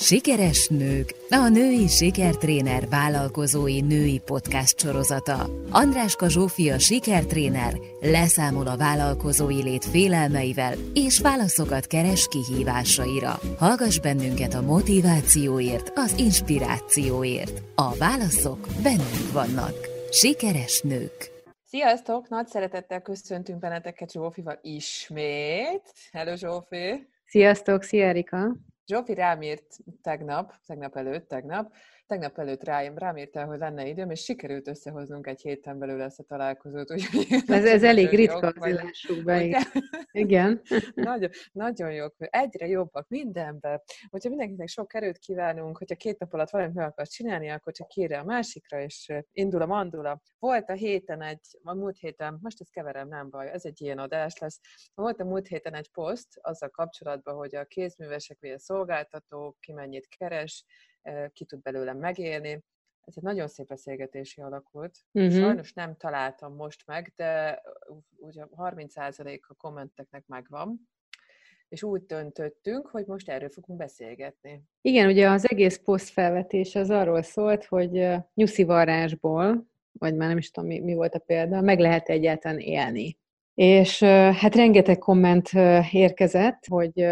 Sikeres nők, a női sikertréner vállalkozói női podcast sorozata. Andráska Zsófia sikertréner leszámol a vállalkozói lét félelmeivel és válaszokat keres kihívásaira. Hallgass bennünket a motivációért, az inspirációért. A válaszok bennünk vannak. Sikeres nők. Sziasztok! Nagy szeretettel köszöntünk benneteket Zsófival ismét. Hello Zsófi! Sziasztok! Szia Erika! Zsófi rám írt tegnap, tegnap előtt, tegnap, tegnap előtt rám, rám írt el, hogy lenne időm, és sikerült összehoznunk egy héten belül ezt a találkozót. Úgyhogy ez, ez elég ritka, be. Igen. igen. nagyon, nagyon jók, egyre jobbak mindenben. Hogyha mindenkinek sok erőt kívánunk, hogyha két nap alatt valamit meg akarsz csinálni, akkor csak kérje a másikra, és indul a mandula. Volt a héten egy, a múlt héten, most ezt keverem, nem baj, ez egy ilyen adás lesz. Volt a múlt héten egy poszt azzal kapcsolatban, hogy a kézművesek vagy a szolgáltatók ki mennyit keres, ki tud belőle megélni. Ez egy nagyon szép beszélgetési alakult. Uh-huh. Sajnos nem találtam most meg, de ugye 30% a kommenteknek megvan, és úgy döntöttünk, hogy most erről fogunk beszélgetni. Igen, ugye az egész poszt felvetés az arról szólt, hogy nyuszi varázsból, vagy már nem is tudom, mi, mi volt a példa, meg lehet egyáltalán élni. És hát rengeteg komment érkezett, hogy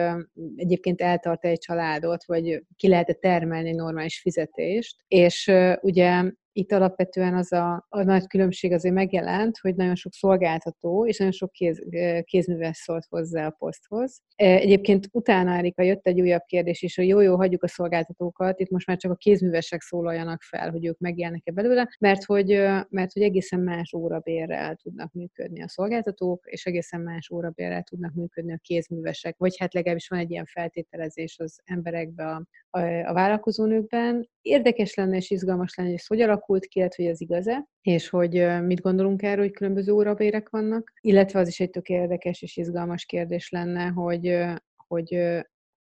egyébként eltart egy családot, vagy ki lehet termelni normális fizetést, és ugye itt alapvetően az a, a nagy különbség azért megjelent, hogy nagyon sok szolgáltató és nagyon sok kéz, kézműves szólt hozzá a poszthoz. Egyébként utána, Erika, jött egy újabb kérdés is, hogy jó-jó, hagyjuk a szolgáltatókat, itt most már csak a kézművesek szólaljanak fel, hogy ők megélnek-e belőle, mert hogy, mert hogy egészen más órabérrel tudnak működni a szolgáltatók, és egészen más órabérrel tudnak működni a kézművesek, vagy hát legalábbis van egy ilyen feltételezés az emberekben, a, a, a vállalkozónőkben. Érdekes lenne és izgalmas lenne, hogy ez hogy alakult ki, illetve hogy ez igaz-e, és hogy mit gondolunk erről, hogy különböző órabérek vannak, illetve az is egy tök érdekes és izgalmas kérdés lenne, hogy, hogy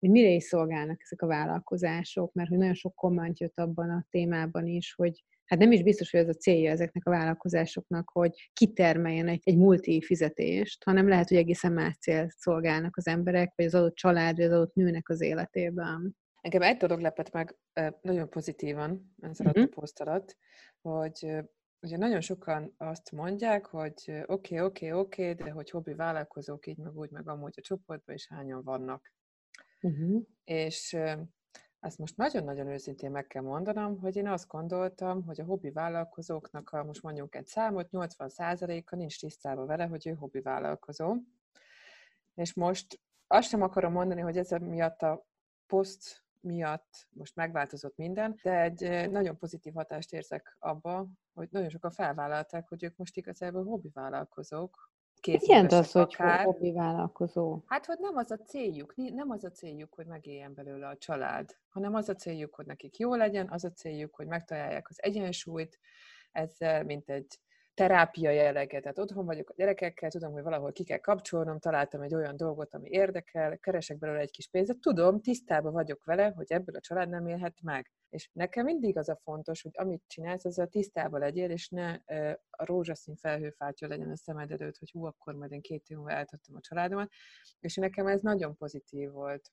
hogy mire is szolgálnak ezek a vállalkozások, mert hogy nagyon sok komment jött abban a témában is, hogy hát nem is biztos, hogy ez a célja ezeknek a vállalkozásoknak, hogy kitermeljen egy, egy multi fizetést, hanem lehet, hogy egészen más cél szolgálnak az emberek, vagy az adott család, vagy az adott nőnek az életében. Engem egy dolog lepett meg nagyon pozitívan ez alatt uh-huh. a poszt alatt, hogy ugye nagyon sokan azt mondják, hogy oké, okay, oké, okay, oké, okay, de hogy hobbi vállalkozók így, meg úgy, meg amúgy a csoportban is hányan vannak. Uh-huh. És ezt most nagyon-nagyon őszintén meg kell mondanom, hogy én azt gondoltam, hogy a hobbi vállalkozóknak, ha most mondjuk egy számot, 80%-a nincs tisztában vele, hogy ő hobbi vállalkozó. És most azt sem akarom mondani, hogy ez miatt a poszt miatt most megváltozott minden, de egy nagyon pozitív hatást érzek abba, hogy nagyon sokan felvállalták, hogy ők most igazából hobbi vállalkozók, Milyen az, hogy akár. hobbi vállalkozó? Hát, hogy nem az a céljuk, nem az a céljuk, hogy megéljen belőle a család, hanem az a céljuk, hogy nekik jó legyen, az a céljuk, hogy megtalálják az egyensúlyt ezzel, mint egy terápia jellege, tehát otthon vagyok a gyerekekkel, tudom, hogy valahol ki kell kapcsolnom, találtam egy olyan dolgot, ami érdekel, keresek belőle egy kis pénzet, tudom, tisztában vagyok vele, hogy ebből a család nem élhet meg. És nekem mindig az a fontos, hogy amit csinálsz, azzal tisztában legyél, és ne a rózsaszín felhőfátyol legyen a szemed előtt, hogy hú, akkor majd én két év múlva eltettem a családomat. És nekem ez nagyon pozitív volt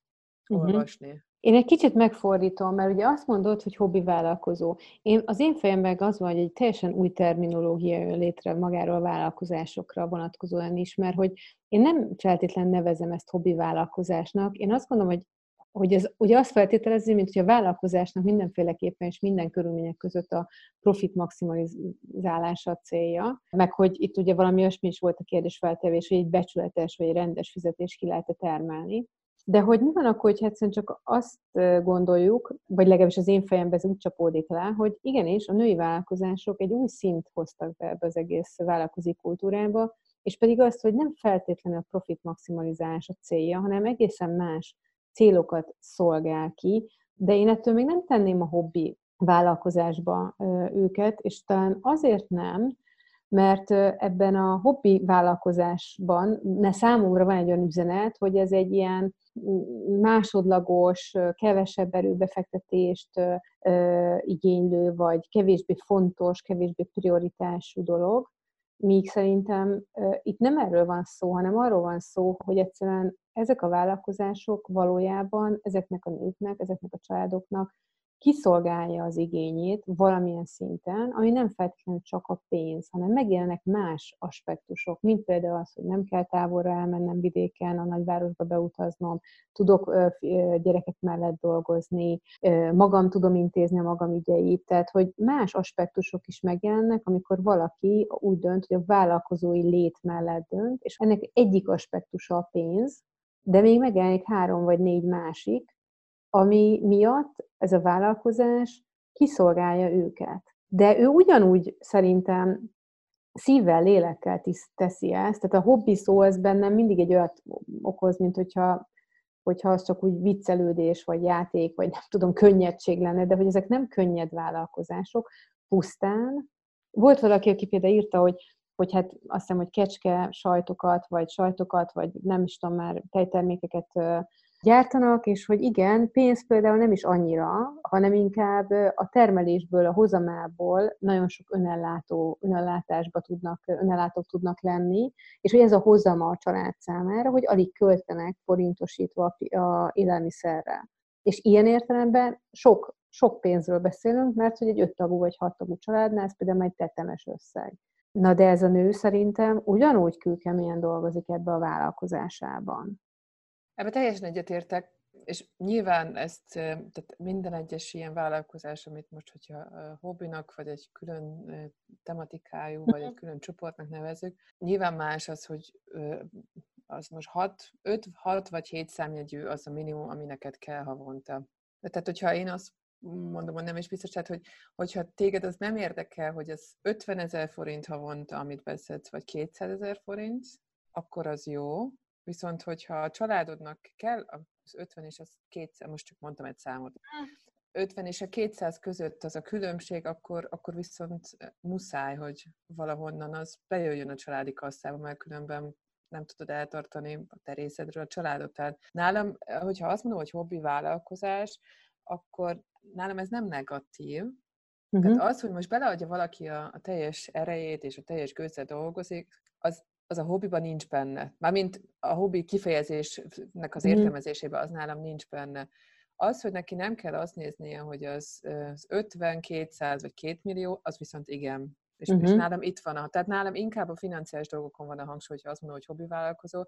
uh-huh. olvasni. Én egy kicsit megfordítom, mert ugye azt mondod, hogy hobbi vállalkozó. Én, az én fejemben az van, hogy egy teljesen új terminológia jön létre magáról a vállalkozásokra vonatkozóan is, mert hogy én nem feltétlenül nevezem ezt hobbi vállalkozásnak. Én azt gondolom, hogy hogy ez ugye azt feltételezi, mint hogy a vállalkozásnak mindenféleképpen és minden körülmények között a profit maximalizálása a célja, meg hogy itt ugye valami olyasmi is volt a kérdés feltevés, hogy egy becsületes vagy rendes fizetés ki lehet termelni. De hogy mi van akkor, hogy egyszerűen csak azt gondoljuk, vagy legalábbis az én fejemben ez úgy csapódik le, hogy igenis a női vállalkozások egy új szint hoztak be ebbe az egész vállalkozói kultúrába, és pedig azt, hogy nem feltétlenül a profit maximalizálás a célja, hanem egészen más célokat szolgál ki, de én ettől még nem tenném a hobbi vállalkozásba őket, és talán azért nem, mert ebben a hobbi vállalkozásban ne számomra van egy olyan üzenet, hogy ez egy ilyen másodlagos, kevesebb erőbefektetést igénylő, vagy kevésbé fontos, kevésbé prioritású dolog, Míg szerintem itt nem erről van szó, hanem arról van szó, hogy egyszerűen ezek a vállalkozások valójában ezeknek a nőknek, ezeknek a családoknak kiszolgálja az igényét valamilyen szinten, ami nem feltétlenül csak a pénz, hanem megjelennek más aspektusok, mint például az, hogy nem kell távolra elmennem vidéken, a nagyvárosba beutaznom, tudok gyerekek mellett dolgozni, magam tudom intézni a magam ügyeit, tehát hogy más aspektusok is megjelennek, amikor valaki úgy dönt, hogy a vállalkozói lét mellett dönt, és ennek egyik aspektusa a pénz, de még megjelenik három vagy négy másik, ami miatt ez a vállalkozás kiszolgálja őket. De ő ugyanúgy szerintem szívvel, lélekkel teszi ezt, tehát a hobbi szó ez bennem mindig egy olyat okoz, mint hogyha, hogyha az csak úgy viccelődés, vagy játék, vagy nem tudom, könnyedség lenne, de hogy ezek nem könnyed vállalkozások, pusztán. Volt valaki, aki például írta, hogy hogy hát azt hiszem, hogy kecske sajtokat, vagy sajtokat, vagy nem is tudom már, tejtermékeket gyártanak, és hogy igen, pénz például nem is annyira, hanem inkább a termelésből, a hozamából nagyon sok önellátó, önellátásba tudnak, önellátók tudnak lenni, és hogy ez a hozama a család számára, hogy alig költenek forintosítva a élelmiszerre. És ilyen értelemben sok, sok pénzről beszélünk, mert hogy egy öttagú vagy hattagú családnál ez például egy tetemes összeg. Na de ez a nő szerintem ugyanúgy kőkeményen dolgozik ebbe a vállalkozásában. Ebben teljesen egyetértek, és nyilván ezt, tehát minden egyes ilyen vállalkozás, amit most, hogyha hobbinak, vagy egy külön tematikájú, vagy egy mhm. külön csoportnak nevezük, nyilván más az, hogy az most 6, 5, 6 vagy 7 számjegyű az a minimum, ami neked kell havonta. De tehát, hogyha én azt mondom, hogy nem is biztos, tehát, hogy, hogyha téged az nem érdekel, hogy ez 50 ezer forint havonta, amit beszedsz, vagy 200 ezer forint, akkor az jó, Viszont, hogyha a családodnak kell az 50 és az 200, most csak mondtam egy számot, 50 és a 200 között az a különbség, akkor, akkor viszont muszáj, hogy valahonnan az bejöjjön a családi kasszába, mert különben nem tudod eltartani a terészedről a családot. Tehát nálam, hogyha azt mondom, hogy hobbi vállalkozás, akkor nálam ez nem negatív. Uh-huh. Tehát az, hogy most beleadja valaki a, a teljes erejét és a teljes gőzzel dolgozik, az az a hobbiban nincs benne. Mármint a hobbi kifejezésnek az mhm. értelmezésében az nálam nincs benne. Az, hogy neki nem kell azt néznie, hogy az, az 50, 200 vagy 2 millió, az viszont igen. És, uh-huh. és mhm. nálam itt van. A, tehát nálam inkább a financiális dolgokon van a hangsúly, hogyha azt mondom, hogy hobbi vállalkozó,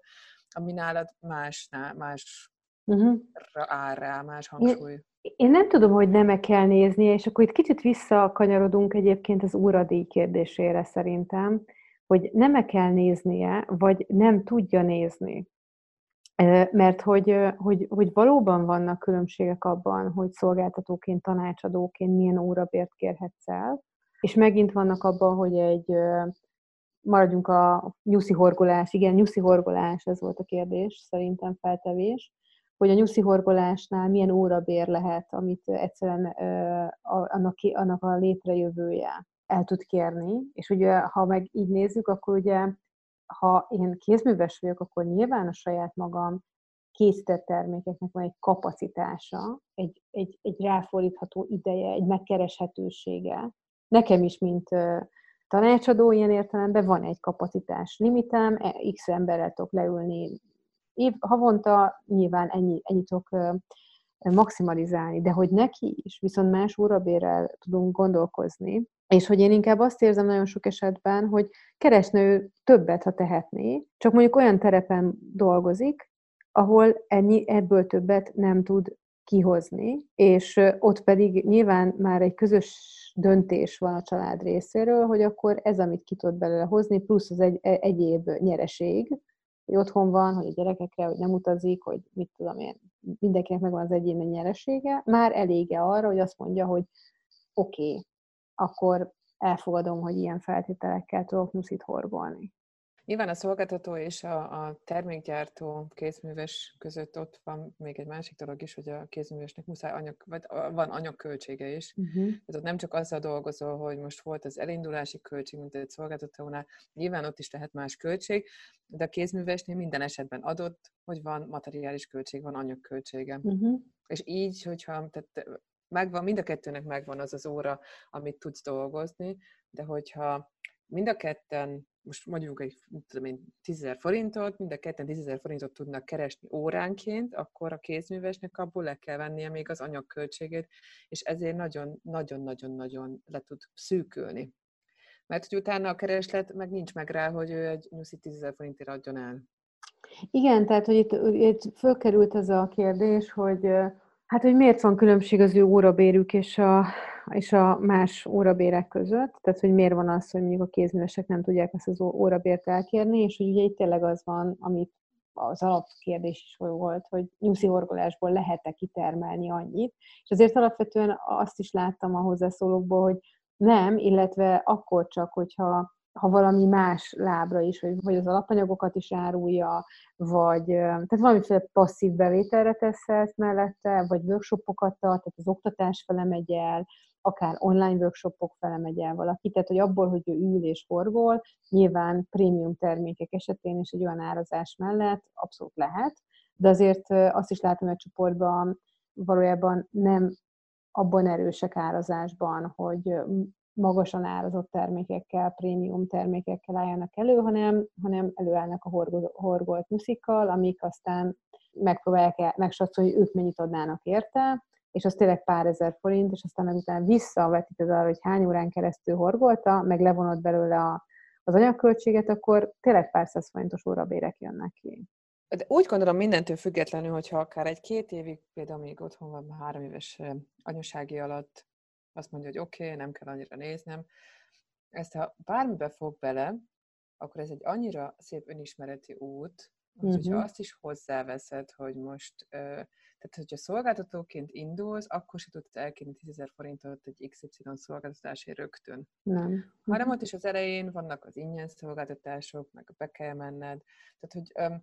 ami nálad más, más uh-huh. áll rá, más hangsúly. Én, én nem tudom, hogy nem kell néznie, és akkor itt kicsit visszakanyarodunk egyébként az úradíj kérdésére szerintem hogy nem-e kell néznie, vagy nem tudja nézni. Mert hogy, hogy, hogy valóban vannak különbségek abban, hogy szolgáltatóként, tanácsadóként milyen órabért kérhetsz el, és megint vannak abban, hogy egy, maradjunk a nyuszi horgolás, igen, nyuszi horgolás, ez volt a kérdés, szerintem feltevés, hogy a nyuszi horgolásnál milyen órabér lehet, amit egyszerűen annak, annak a létrejövője el tud kérni, és ugye, ha meg így nézzük, akkor ugye, ha én kézműves vagyok, akkor nyilván a saját magam készített termékeknek van egy kapacitása, egy, egy, egy ráfordítható ideje, egy megkereshetősége. Nekem is, mint tanácsadó ilyen értelemben van egy kapacitás limitem, e, x emberrel tudok leülni év, havonta, nyilván ennyi, ennyit tudok maximalizálni, de hogy neki is, viszont más órabérrel tudunk gondolkozni, és hogy én inkább azt érzem nagyon sok esetben, hogy keresne ő többet, ha tehetné, csak mondjuk olyan terepen dolgozik, ahol ennyi, ebből többet nem tud kihozni, és ott pedig nyilván már egy közös döntés van a család részéről, hogy akkor ez, amit ki tud belőle hozni, plusz az egy, e, egyéb nyereség, hogy otthon van, hogy a gyerekekre, hogy nem utazik, hogy mit tudom én, mindenkinek megvan az egyéni nyeresége, már elége arra, hogy azt mondja, hogy oké, okay, akkor elfogadom, hogy ilyen feltételekkel tudok nyuszit horgolni. Nyilván a szolgáltató és a, a termékgyártó kézműves között ott van még egy másik dolog is, hogy a kézművesnek muszáj anyag, vagy van anyagköltsége is. Uh-huh. Tehát ott nem csak azzal dolgozol, hogy most volt az elindulási költség, mint egy szolgáltatónál, nyilván ott is lehet más költség, de a kézművesnél minden esetben adott, hogy van materiális költség, van anyagköltsége. Uh-huh. És így, hogyha tehát megvan, mind a kettőnek megvan az az óra, amit tudsz dolgozni, de hogyha mind a ketten, most mondjuk egy, tudom én, 10 forintot, mind a ketten 10 forintot tudnak keresni óránként, akkor a kézművesnek abból le kell vennie még az anyagköltségét, és ezért nagyon-nagyon-nagyon-nagyon le tud szűkülni. Mert hogy utána a kereslet meg nincs meg rá, hogy ő egy nyuszi 10 forintért adjon el. Igen, tehát hogy itt, itt fölkerült ez a kérdés, hogy hát, hogy miért van különbség az ő órabérük és a, és a más órabérek között, tehát hogy miért van az, hogy mondjuk a kézművesek nem tudják ezt az órabért elkérni, és hogy ugye itt tényleg az van, amit az alapkérdés is volt, hogy nyuszi horgolásból lehet-e kitermelni annyit, és azért alapvetően azt is láttam a hozzászólókból, hogy nem, illetve akkor csak, hogyha ha valami más lábra is, vagy, vagy az alapanyagokat is árulja, vagy tehát valamiféle passzív bevételre tesz mellette, vagy workshopokat tart, tehát az oktatás fele megy el, akár online workshopok fele megy el valaki, tehát hogy abból, hogy ő ül és forgol, nyilván prémium termékek esetén is egy olyan árazás mellett abszolút lehet, de azért azt is látom, hogy a csoportban valójában nem abban erősek árazásban, hogy magasan árazott termékekkel, prémium termékekkel álljanak elő, hanem, hanem előállnak a horgolt muszikkal, amik aztán megpróbálják megsatszolni, hogy ők mennyit adnának érte, és az tényleg pár ezer forint, és aztán meg utána visszavetíted arra, hogy hány órán keresztül horgolta, meg levonod belőle a, az anyagköltséget, akkor tényleg pár száz forintos órabérek jönnek ki. De úgy gondolom mindentől függetlenül, hogyha akár egy két évig, például még otthon van három éves anyasági alatt, azt mondja, hogy oké, okay, nem kell annyira néznem. Ezt ha bármibe fog bele, akkor ez egy annyira szép önismereti út, hogy uh-huh. hogyha azt is hozzáveszed, hogy most, tehát hogyha szolgáltatóként indulsz, akkor se tudsz elkérni 10 forintot egy XY szolgáltatásért rögtön. Nem. Hanem ott is az elején vannak az ingyen szolgáltatások, meg be kell menned. Tehát, hogy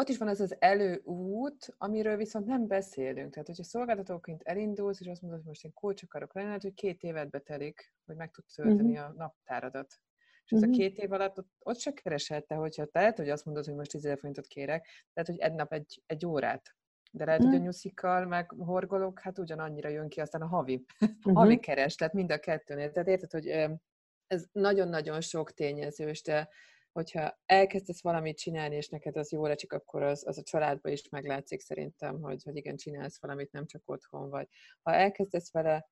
ott is van az az előút, amiről viszont nem beszélünk. Tehát, hogyha szolgáltatóként elindulsz, és azt mondod, hogy most én kócs akarok lenni, hát, hogy két évet betelik, hogy meg tudsz tölteni uh-huh. a naptáradat. És uh-huh. az a két év alatt ott, ott se keresel te, hogyha te lehet, hogy azt mondod, hogy most 10 forintot kérek, tehát, hogy egy nap egy, egy órát. De lehet, uh-huh. hogy a nyuszikkal, meg horgolók, hát ugyanannyira jön ki aztán a havi, uh-huh. havi kereslet, mind a kettőnél. Tehát érted, hogy ez nagyon-nagyon sok tényezős, de hogyha elkezdesz valamit csinálni, és neked az jó lecsik, akkor az, az a családban is meglátszik szerintem, hogy, hogy igen, csinálsz valamit, nem csak otthon vagy. Ha elkezdesz vele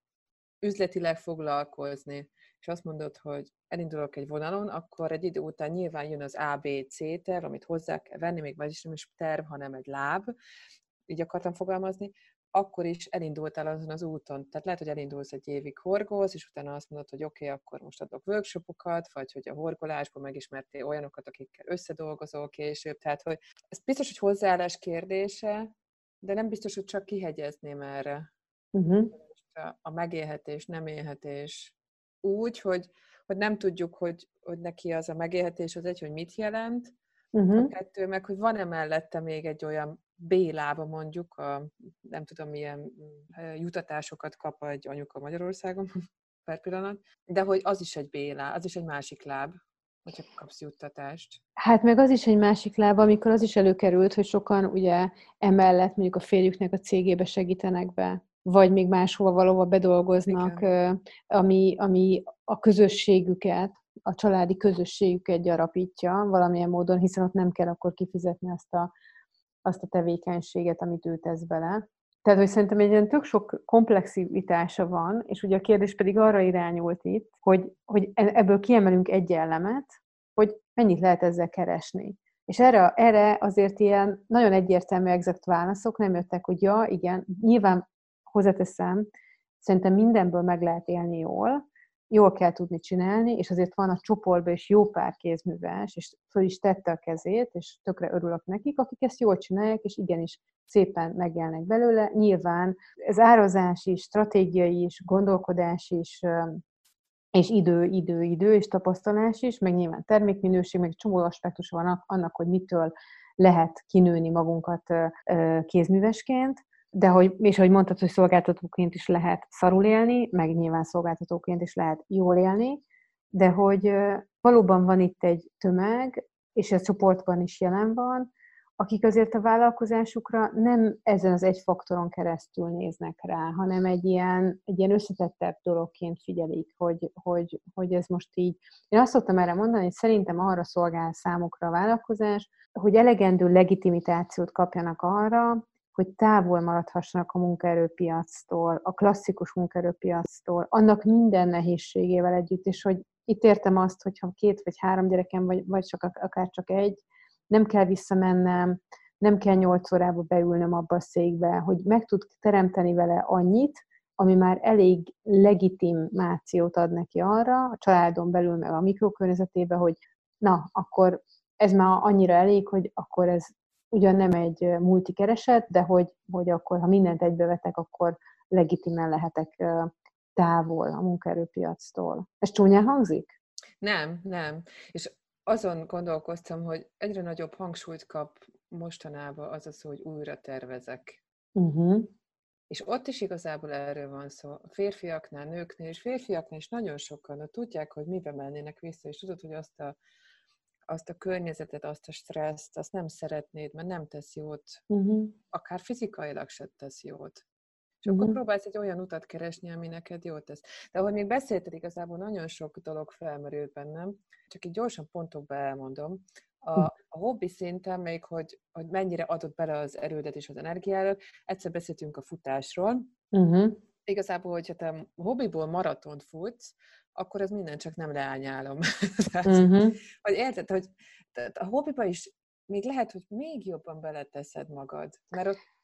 üzletileg foglalkozni, és azt mondod, hogy elindulok egy vonalon, akkor egy idő után nyilván jön az ABC terv, amit hozzá kell venni, még vagyis nem is terv, hanem egy láb, így akartam fogalmazni, akkor is elindultál azon az úton. Tehát lehet, hogy elindulsz egy évig horgolsz, és utána azt mondod, hogy oké, okay, akkor most adok workshopokat, vagy hogy a horgolásból megismertél olyanokat, akikkel összedolgozol később. Tehát, hogy ez biztos, hogy hozzáállás kérdése, de nem biztos, hogy csak kihegyezném erre. Uh-huh. A, a megélhetés, nem élhetés úgy, hogy, hogy nem tudjuk, hogy, hogy neki az a megélhetés az egy, hogy mit jelent, uh-huh. a kettő meg, hogy van-e mellette még egy olyan B-lába mondjuk, a, nem tudom milyen mm, jutatásokat kap egy anyuka Magyarországon per pillanat, de hogy az is egy B-láb, az is egy másik láb, hogyha kapsz juttatást. Hát meg az is egy másik láb, amikor az is előkerült, hogy sokan ugye emellett mondjuk a férjüknek a cégébe segítenek be, vagy még máshova valóban bedolgoznak, Igen. ami, ami a közösségüket, a családi közösségüket gyarapítja valamilyen módon, hiszen ott nem kell akkor kifizetni azt a azt a tevékenységet, amit ő tesz bele. Tehát, hogy szerintem egy ilyen tök sok komplexivitása van, és ugye a kérdés pedig arra irányult itt, hogy, hogy e-, ebből kiemelünk egy elemet, hogy mennyit lehet ezzel keresni. És erre, erre azért ilyen nagyon egyértelmű exakt válaszok nem jöttek, hogy ja, igen, nyilván hozzáteszem, szerintem mindenből meg lehet élni jól, jól kell tudni csinálni, és azért van a csoportban is jó pár kézműves, és föl is tette a kezét, és tökre örülök nekik, akik ezt jól csinálják, és igenis szépen megjelnek belőle. Nyilván ez árazás is, stratégiai is, gondolkodás is, és idő, idő, idő, és tapasztalás is, meg nyilván termékminőség, meg csomó aspektus van annak, hogy mitől lehet kinőni magunkat kézművesként, de hogy, és hogy mondtad, hogy szolgáltatóként is lehet szarul élni, meg nyilván szolgáltatóként is lehet jól élni, de hogy valóban van itt egy tömeg, és a csoportban is jelen van, akik azért a vállalkozásukra nem ezen az egy faktoron keresztül néznek rá, hanem egy ilyen, egy ilyen összetettebb dologként figyelik, hogy, hogy, hogy ez most így. Én azt szoktam erre mondani, hogy szerintem arra szolgál számukra a vállalkozás, hogy elegendő legitimitációt kapjanak arra, hogy távol maradhassanak a munkaerőpiactól, a klasszikus munkaerőpiactól, annak minden nehézségével együtt, és hogy itt értem azt, hogyha két vagy három gyerekem, vagy, vagy csak akár csak egy, nem kell visszamennem, nem kell nyolc órába beülnöm abba a székbe, hogy meg tud teremteni vele annyit, ami már elég legitimációt ad neki arra, a családon belül, meg a mikrokörnyezetébe, hogy na, akkor ez már annyira elég, hogy akkor ez ugyan nem egy multikereset, de hogy, hogy akkor, ha mindent egybevetek, akkor legitimen lehetek távol a munkaerőpiactól. Ez csúnyán hangzik? Nem, nem. És azon gondolkoztam, hogy egyre nagyobb hangsúlyt kap mostanában az a szó, hogy újra tervezek. Uh-huh. És ott is igazából erről van szó. A férfiaknál, nőknél, és férfiaknál is nagyon sokan tudják, hogy mibe mennének vissza, és tudod, hogy azt a, azt a környezetet, azt a stresszt, azt nem szeretnéd, mert nem tesz jót. Uh-huh. Akár fizikailag se tesz jót. És uh-huh. akkor próbálsz egy olyan utat keresni, ami neked jót tesz. De ahogy még beszélted, igazából nagyon sok dolog felmerült bennem, csak így gyorsan pontokba elmondom. A, hm. a hobbi szinten még, hogy, hogy mennyire adott bele az erődet és az energiádat, egyszer beszéltünk a futásról. Uh-huh. Igazából, hogyha te hobbiból maratont futsz, akkor az minden csak nem leányálom. Tehát, uh-huh. Hogy érted, hogy a hobbiba is még lehet, hogy még jobban beleteszed magad, mert ott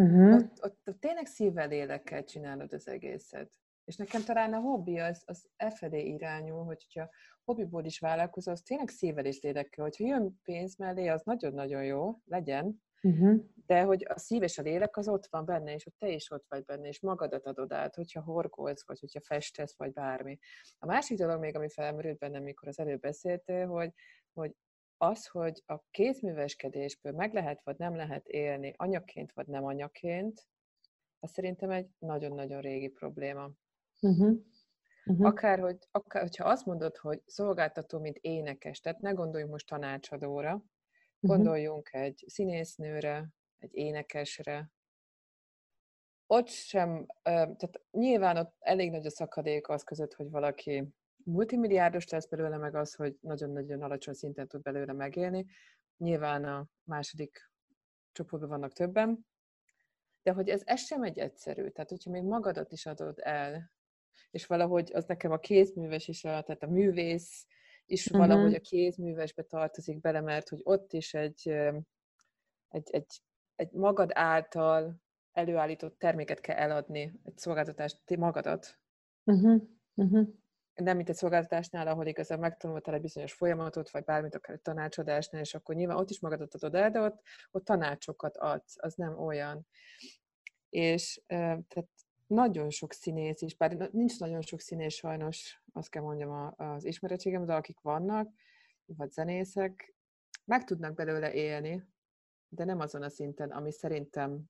Uh-huh. Ott, ott, ott tényleg szívvel, lélekkel csinálod az egészet. És nekem talán a hobbi az, az e felé irányul, hogyha hobbiból is vállalkozol, az tényleg szívvel és lélekkel. Hogyha jön pénz mellé, az nagyon-nagyon jó, legyen, uh-huh. de hogy a szív és a lélek az ott van benne, és ott te is ott vagy benne, és magadat adod át, hogyha horgolsz, vagy hogyha festesz, vagy bármi. A másik dolog még, ami felmerült bennem, mikor az előbb beszéltél, hogy, hogy az, hogy a kézműveskedésből meg lehet vagy nem lehet élni anyaként vagy nem anyaként, az szerintem egy nagyon-nagyon régi probléma. Uh-huh. Uh-huh. Akár, hogy, akár, hogyha azt mondod, hogy szolgáltató, mint énekes, tehát ne gondoljunk most tanácsadóra, uh-huh. gondoljunk egy színésznőre, egy énekesre, ott sem, tehát nyilván ott elég nagy a szakadék az között, hogy valaki multimilliárdos lesz belőle, meg az, hogy nagyon-nagyon alacsony szinten tud belőle megélni. Nyilván a második csoportban vannak többen, de hogy ez, ez sem egy egyszerű. Tehát, hogyha még magadat is adod el, és valahogy az nekem a kézműves is, a, tehát a művész is uh-huh. valahogy a kézművesbe tartozik bele, mert hogy ott is egy, egy, egy, egy magad által előállított terméket kell eladni, egy szolgáltatást, magadat. Uh-huh. Uh-huh nem mint egy szolgáltatásnál, ahol igazán megtanultál egy bizonyos folyamatot, vagy bármit, akár egy tanácsadásnál, és akkor nyilván ott is magadat adod el, de ott, ott tanácsokat adsz, az nem olyan. És tehát nagyon sok színész is, bár nincs nagyon sok színész sajnos, azt kell mondjam az ismeretségem, de akik vannak, vagy zenészek, meg tudnak belőle élni, de nem azon a szinten, ami szerintem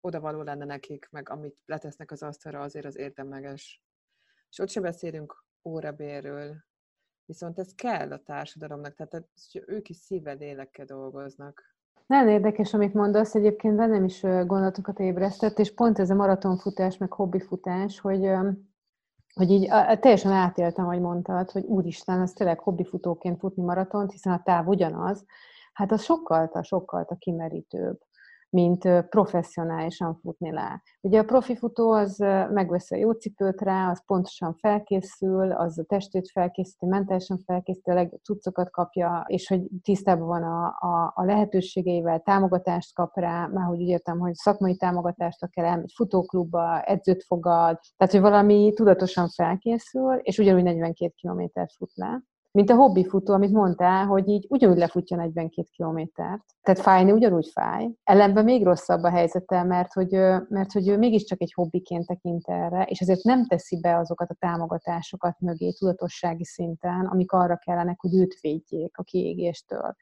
odavaló lenne nekik, meg amit letesznek az asztalra, azért az érdemleges. És ott sem beszélünk órabérről, viszont ez kell a társadalomnak, tehát ők is szívvel, lélekkel dolgoznak. Nagyon érdekes, amit mondasz, egyébként bennem is gondolatokat ébresztett, és pont ez a maratonfutás, meg hobbifutás, hogy, hogy így teljesen átéltem, ahogy mondtad, hogy úristen, ez tényleg hobbifutóként futni maratont, hiszen a táv ugyanaz, hát az sokkal, sokkal kimerítőbb mint professzionálisan futni le. Ugye a profi futó az megveszi a jó cipőt rá, az pontosan felkészül, az a testét felkészíti, mentálisan felkészíti, a legjobb cuccokat kapja, és hogy tisztában van a, a, a lehetőségeivel, támogatást kap rá, már hogy úgy értem, hogy szakmai támogatást kell elmegy futóklubba, edzőt fogad, tehát hogy valami tudatosan felkészül, és ugyanúgy 42 kilométert fut le mint a hobbi futó, amit mondtál, hogy így ugyanúgy lefutja 42 kilométert. Tehát fájni ugyanúgy fáj. Ellenben még rosszabb a helyzete, mert hogy, mert hogy ő mégiscsak egy hobbiként tekint erre, és ezért nem teszi be azokat a támogatásokat mögé tudatossági szinten, amik arra kellenek, hogy őt védjék a kiégéstől.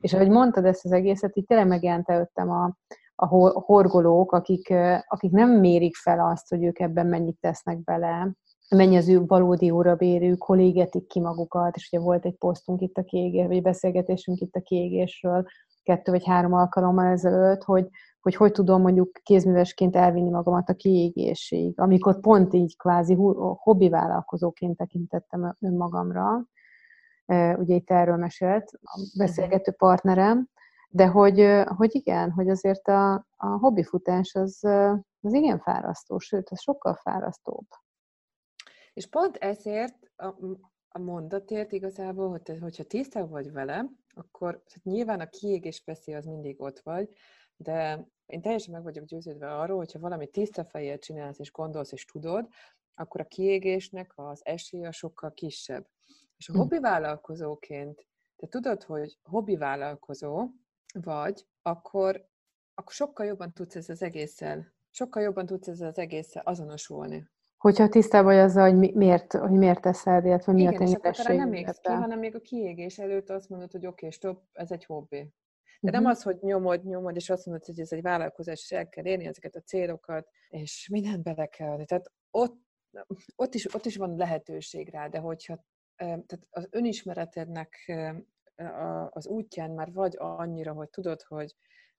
És ahogy mondtad ezt az egészet, így tényleg megjelent a, a horgolók, akik, akik nem mérik fel azt, hogy ők ebben mennyit tesznek bele, mennyi az ő valódi órabérük, hol égetik ki magukat, és ugye volt egy posztunk itt a kiégés, vagy beszélgetésünk itt a kiégésről, kettő vagy három alkalommal ezelőtt, hogy hogy hogy tudom mondjuk kézművesként elvinni magamat a kiégésig, amikor pont így kvázi hobbi vállalkozóként tekintettem önmagamra. Ugye itt erről mesélt a beszélgető partnerem, de hogy, hogy igen, hogy azért a, a hobbifutás az, az igen fárasztó, sőt, az sokkal fárasztóbb. És pont ezért a, a mondatért igazából, hogy te, hogyha tisztában vagy vele, akkor tehát nyilván a kiégés veszély az mindig ott vagy, de én teljesen meg vagyok győződve arról, hogyha valami tiszta fejjel csinálsz, és gondolsz, és tudod, akkor a kiégésnek az esélye sokkal kisebb. És a hm. hobbi vállalkozóként, te tudod, hogy hobbi vállalkozó vagy, akkor, akkor sokkal jobban tudsz ez az egésszel, sokkal jobban tudsz ez az egésszel azonosulni. Hogyha tisztában vagy azzal, hogy miért, hogy miért teszed, illetve mi Igen, a tényleg nem égsz ki, hanem még a kiégés előtt azt mondod, hogy oké, okay, stop, ez egy hobbi. De nem mhm. az, hogy nyomod, nyomod, és azt mondod, hogy ez egy vállalkozás, és el kell érni ezeket a célokat, és mindent bele kell adni. Tehát ott, ott, is, ott is van lehetőség rá, de hogyha tehát az önismeretednek az útján már vagy annyira, hogy tudod, hogy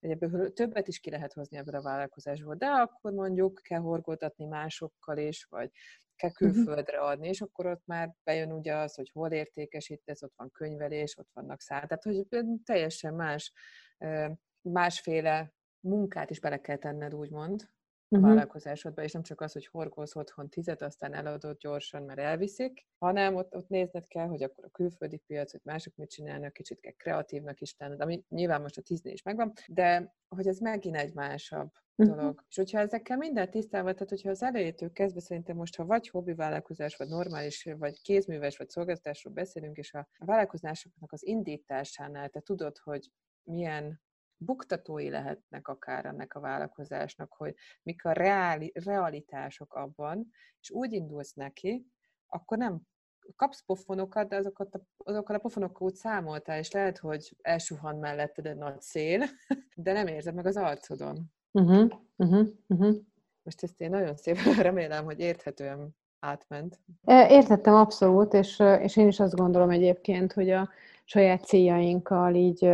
ebből többet is ki lehet hozni ebből a vállalkozásból, de akkor mondjuk kell horgoltatni másokkal is, vagy kell mhm. külföldre adni, és akkor ott már bejön ugye az, hogy hol értékesítesz, ott van könyvelés, ott vannak száll. Tehát, hogy teljesen más, másféle munkát is bele kell tenned, úgymond, uh-huh. vállalkozásodba, és nem csak az, hogy horgolsz otthon tizet, aztán eladod gyorsan, mert elviszik, hanem ott, ott nézned kell, hogy akkor a külföldi piac, hogy mások mit csinálnak, kicsit kell kreatívnak is tenned, ami nyilván most a tíznél is megvan, de hogy ez megint egy másabb uh-huh. dolog. És hogyha ezekkel minden tisztában, tehát hogyha az elejétől kezdve szerintem most, ha vagy hobbi vállalkozás, vagy normális, vagy kézműves, vagy szolgáltatásról beszélünk, és a vállalkozásoknak az indításánál te tudod, hogy milyen buktatói lehetnek akár ennek a vállalkozásnak, hogy mik a reáli, realitások abban, és úgy indulsz neki, akkor nem kapsz pofonokat, de azokat a, azokkal a pofonokkal úgy számoltál, és lehet, hogy elsuhan melletted egy nagy szél, de nem érzed meg az arcodon. Uh-huh, uh-huh, uh-huh. Most ezt én nagyon szépen remélem, hogy érthetően átment. Értettem abszolút, és, és én is azt gondolom egyébként, hogy a saját céljainkkal így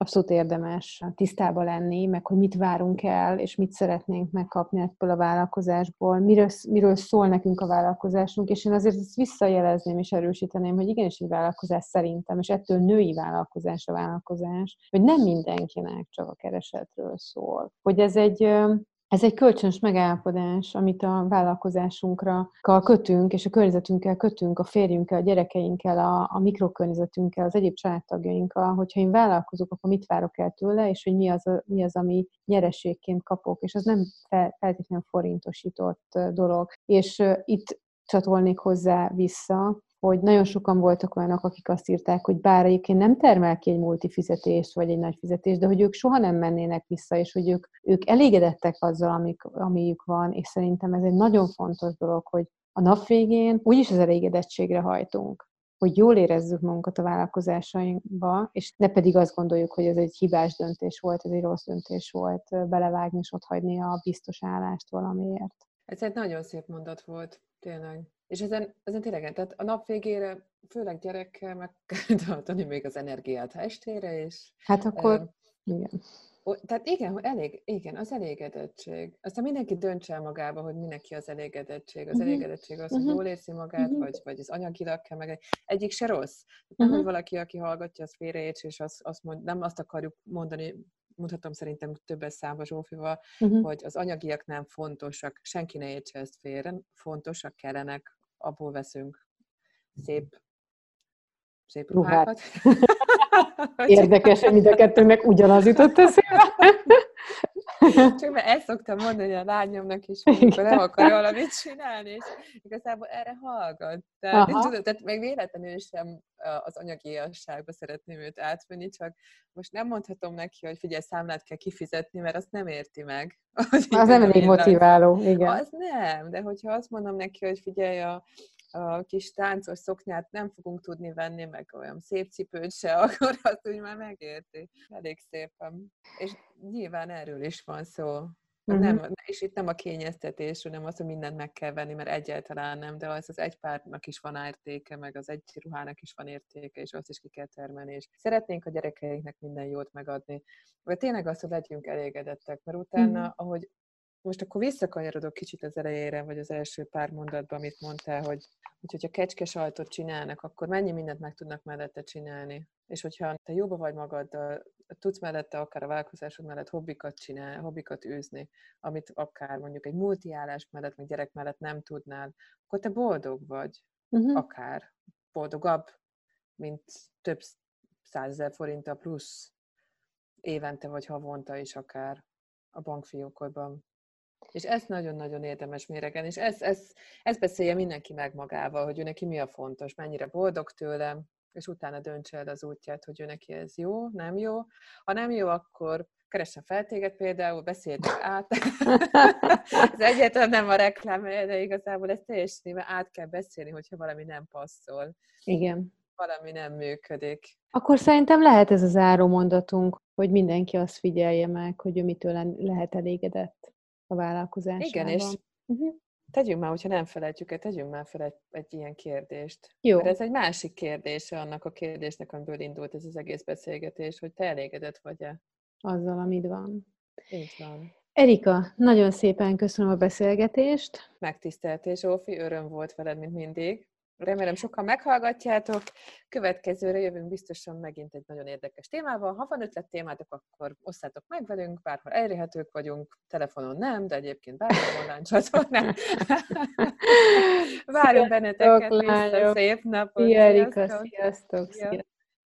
abszolút érdemes tisztába lenni, meg hogy mit várunk el, és mit szeretnénk megkapni ebből a vállalkozásból, miről, miről szól nekünk a vállalkozásunk, és én azért ezt visszajelezném és erősíteném, hogy igenis egy vállalkozás szerintem, és ettől női vállalkozás a vállalkozás, hogy nem mindenkinek csak a keresetről szól. Hogy ez egy ez egy kölcsönös megállapodás, amit a vállalkozásunkra kötünk, és a környezetünkkel kötünk, a férjünkkel, a gyerekeinkkel, a, a mikrokörnyezetünkkel, az egyéb családtagjainkkal, hogyha én vállalkozok, akkor mit várok el tőle, és hogy mi az, a, mi az ami nyereségként kapok, és az nem feltétlenül forintosított dolog. És itt csatolnék hozzá vissza, hogy nagyon sokan voltak olyanok, akik azt írták, hogy bár egyébként nem termel ki egy multifizetést, vagy egy nagy fizetést, de hogy ők soha nem mennének vissza, és hogy ők, ők elégedettek azzal, amik, amiük van, és szerintem ez egy nagyon fontos dolog, hogy a nap végén úgyis az elégedettségre hajtunk hogy jól érezzük magunkat a vállalkozásainkba, és ne pedig azt gondoljuk, hogy ez egy hibás döntés volt, ez egy rossz döntés volt belevágni és ott hagyni a biztos állást valamiért. Ez egy nagyon szép mondat volt, tényleg. És ezen, ezen tényleg, tehát a nap végére, főleg gyerekkel meg kell tartani még az energiát estére, és... Hát akkor, uh, igen. Tehát igen, elég, igen, az elégedettség. Aztán mindenki döntse el magába, hogy mindenki az elégedettség. Az uh-huh. elégedettség az, hogy uh-huh. jól érzi magát, uh-huh. vagy, vagy az anyagilag kell meg. Egyik se rossz. Nem, uh-huh. hogy valaki, aki hallgatja, az félreérts, és azt, azt mond, nem azt akarjuk mondani, mondhatom szerintem többes számba Zsófival, uh-huh. hogy az anyagiak nem fontosak, senki ne értse ezt félre, fontosak kellenek abból veszünk szép, szép ruhákat. Érdekes, hogy mind a kettőnek ugyanaz jutott eszébe. Csak mert ezt szoktam mondani a lányomnak is, amikor nem akar valamit csinálni, és igazából erre hallgat. Tehát, tudod, tehát meg véletlenül sem az anyagiasságba szeretném őt átvenni, csak most nem mondhatom neki, hogy figyelj, számlát kell kifizetni, mert azt nem érti meg. Az nem elég motiváló, igen. Az nem, de hogyha azt mondom neki, hogy figyelj, a, a kis táncos szoknyát nem fogunk tudni venni, meg olyan szép cipőt se, akkor azt úgy már megérti. Elég szépen. És nyilván erről is van szó. Nem, és itt nem a kényeztetés, hanem az, hogy mindent meg kell venni, mert egyáltalán nem, de az az egy párnak is van értéke, meg az egy ruhának is van értéke, és azt is ki kell termelni, és szeretnénk a gyerekeinknek minden jót megadni. Vagy tényleg azt, hogy legyünk elégedettek, mert utána, uh-huh. ahogy most akkor visszakanyarodok kicsit az elejére, vagy az első pár mondatban, amit mondtál, hogy, hogy hogyha kecske sajtot csinálnak, akkor mennyi mindent meg tudnak mellette csinálni. És hogyha te jóba vagy magaddal, tudsz mellette akár a vállalkozásod mellett hobbikat csinálni, hobbikat űzni, amit akár mondjuk egy multiállás mellett, meg gyerek mellett nem tudnál, akkor te boldog vagy. Uh-huh. Akár boldogabb, mint több százezer forint plusz évente vagy havonta is akár a bankfiókodban. És ezt nagyon-nagyon érdemes méregen, és ezt, ezt, ezt beszélje mindenki meg magával, hogy ő neki mi a fontos, mennyire boldog tőlem, és utána döntse el az útját, hogy ő neki ez jó, nem jó. Ha nem jó, akkor keressen fel téged például, beszéltek át. ez egyáltalán nem a reklám, de igazából ez teljesen át kell beszélni, hogyha valami nem passzol. Igen. Valami nem működik. Akkor szerintem lehet ez az áromondatunk, hogy mindenki azt figyelje meg, hogy ő mitől lehet elégedett a vállalkozásában. Igen, és uh-huh. tegyünk már, hogyha nem felejtjük el, tegyünk már fel egy, egy ilyen kérdést. Jó. Mert ez egy másik kérdése annak a kérdésnek, amiből indult ez az egész beszélgetés, hogy te elégedett vagy-e? Azzal, amit van. Így van. Erika, nagyon szépen köszönöm a beszélgetést. Megtiszteltés, Zsófi, öröm volt veled, mint mindig. Remélem sokan meghallgatjátok. Következőre jövünk biztosan megint egy nagyon érdekes témával. Ha van ötlet témátok, akkor osszátok meg velünk, bárhol elérhetők vagyunk, telefonon nem, de egyébként bárhol online csatornán. Várunk benneteket vissza, szép napot! Szia, Erika, sziasztok! sziasztok.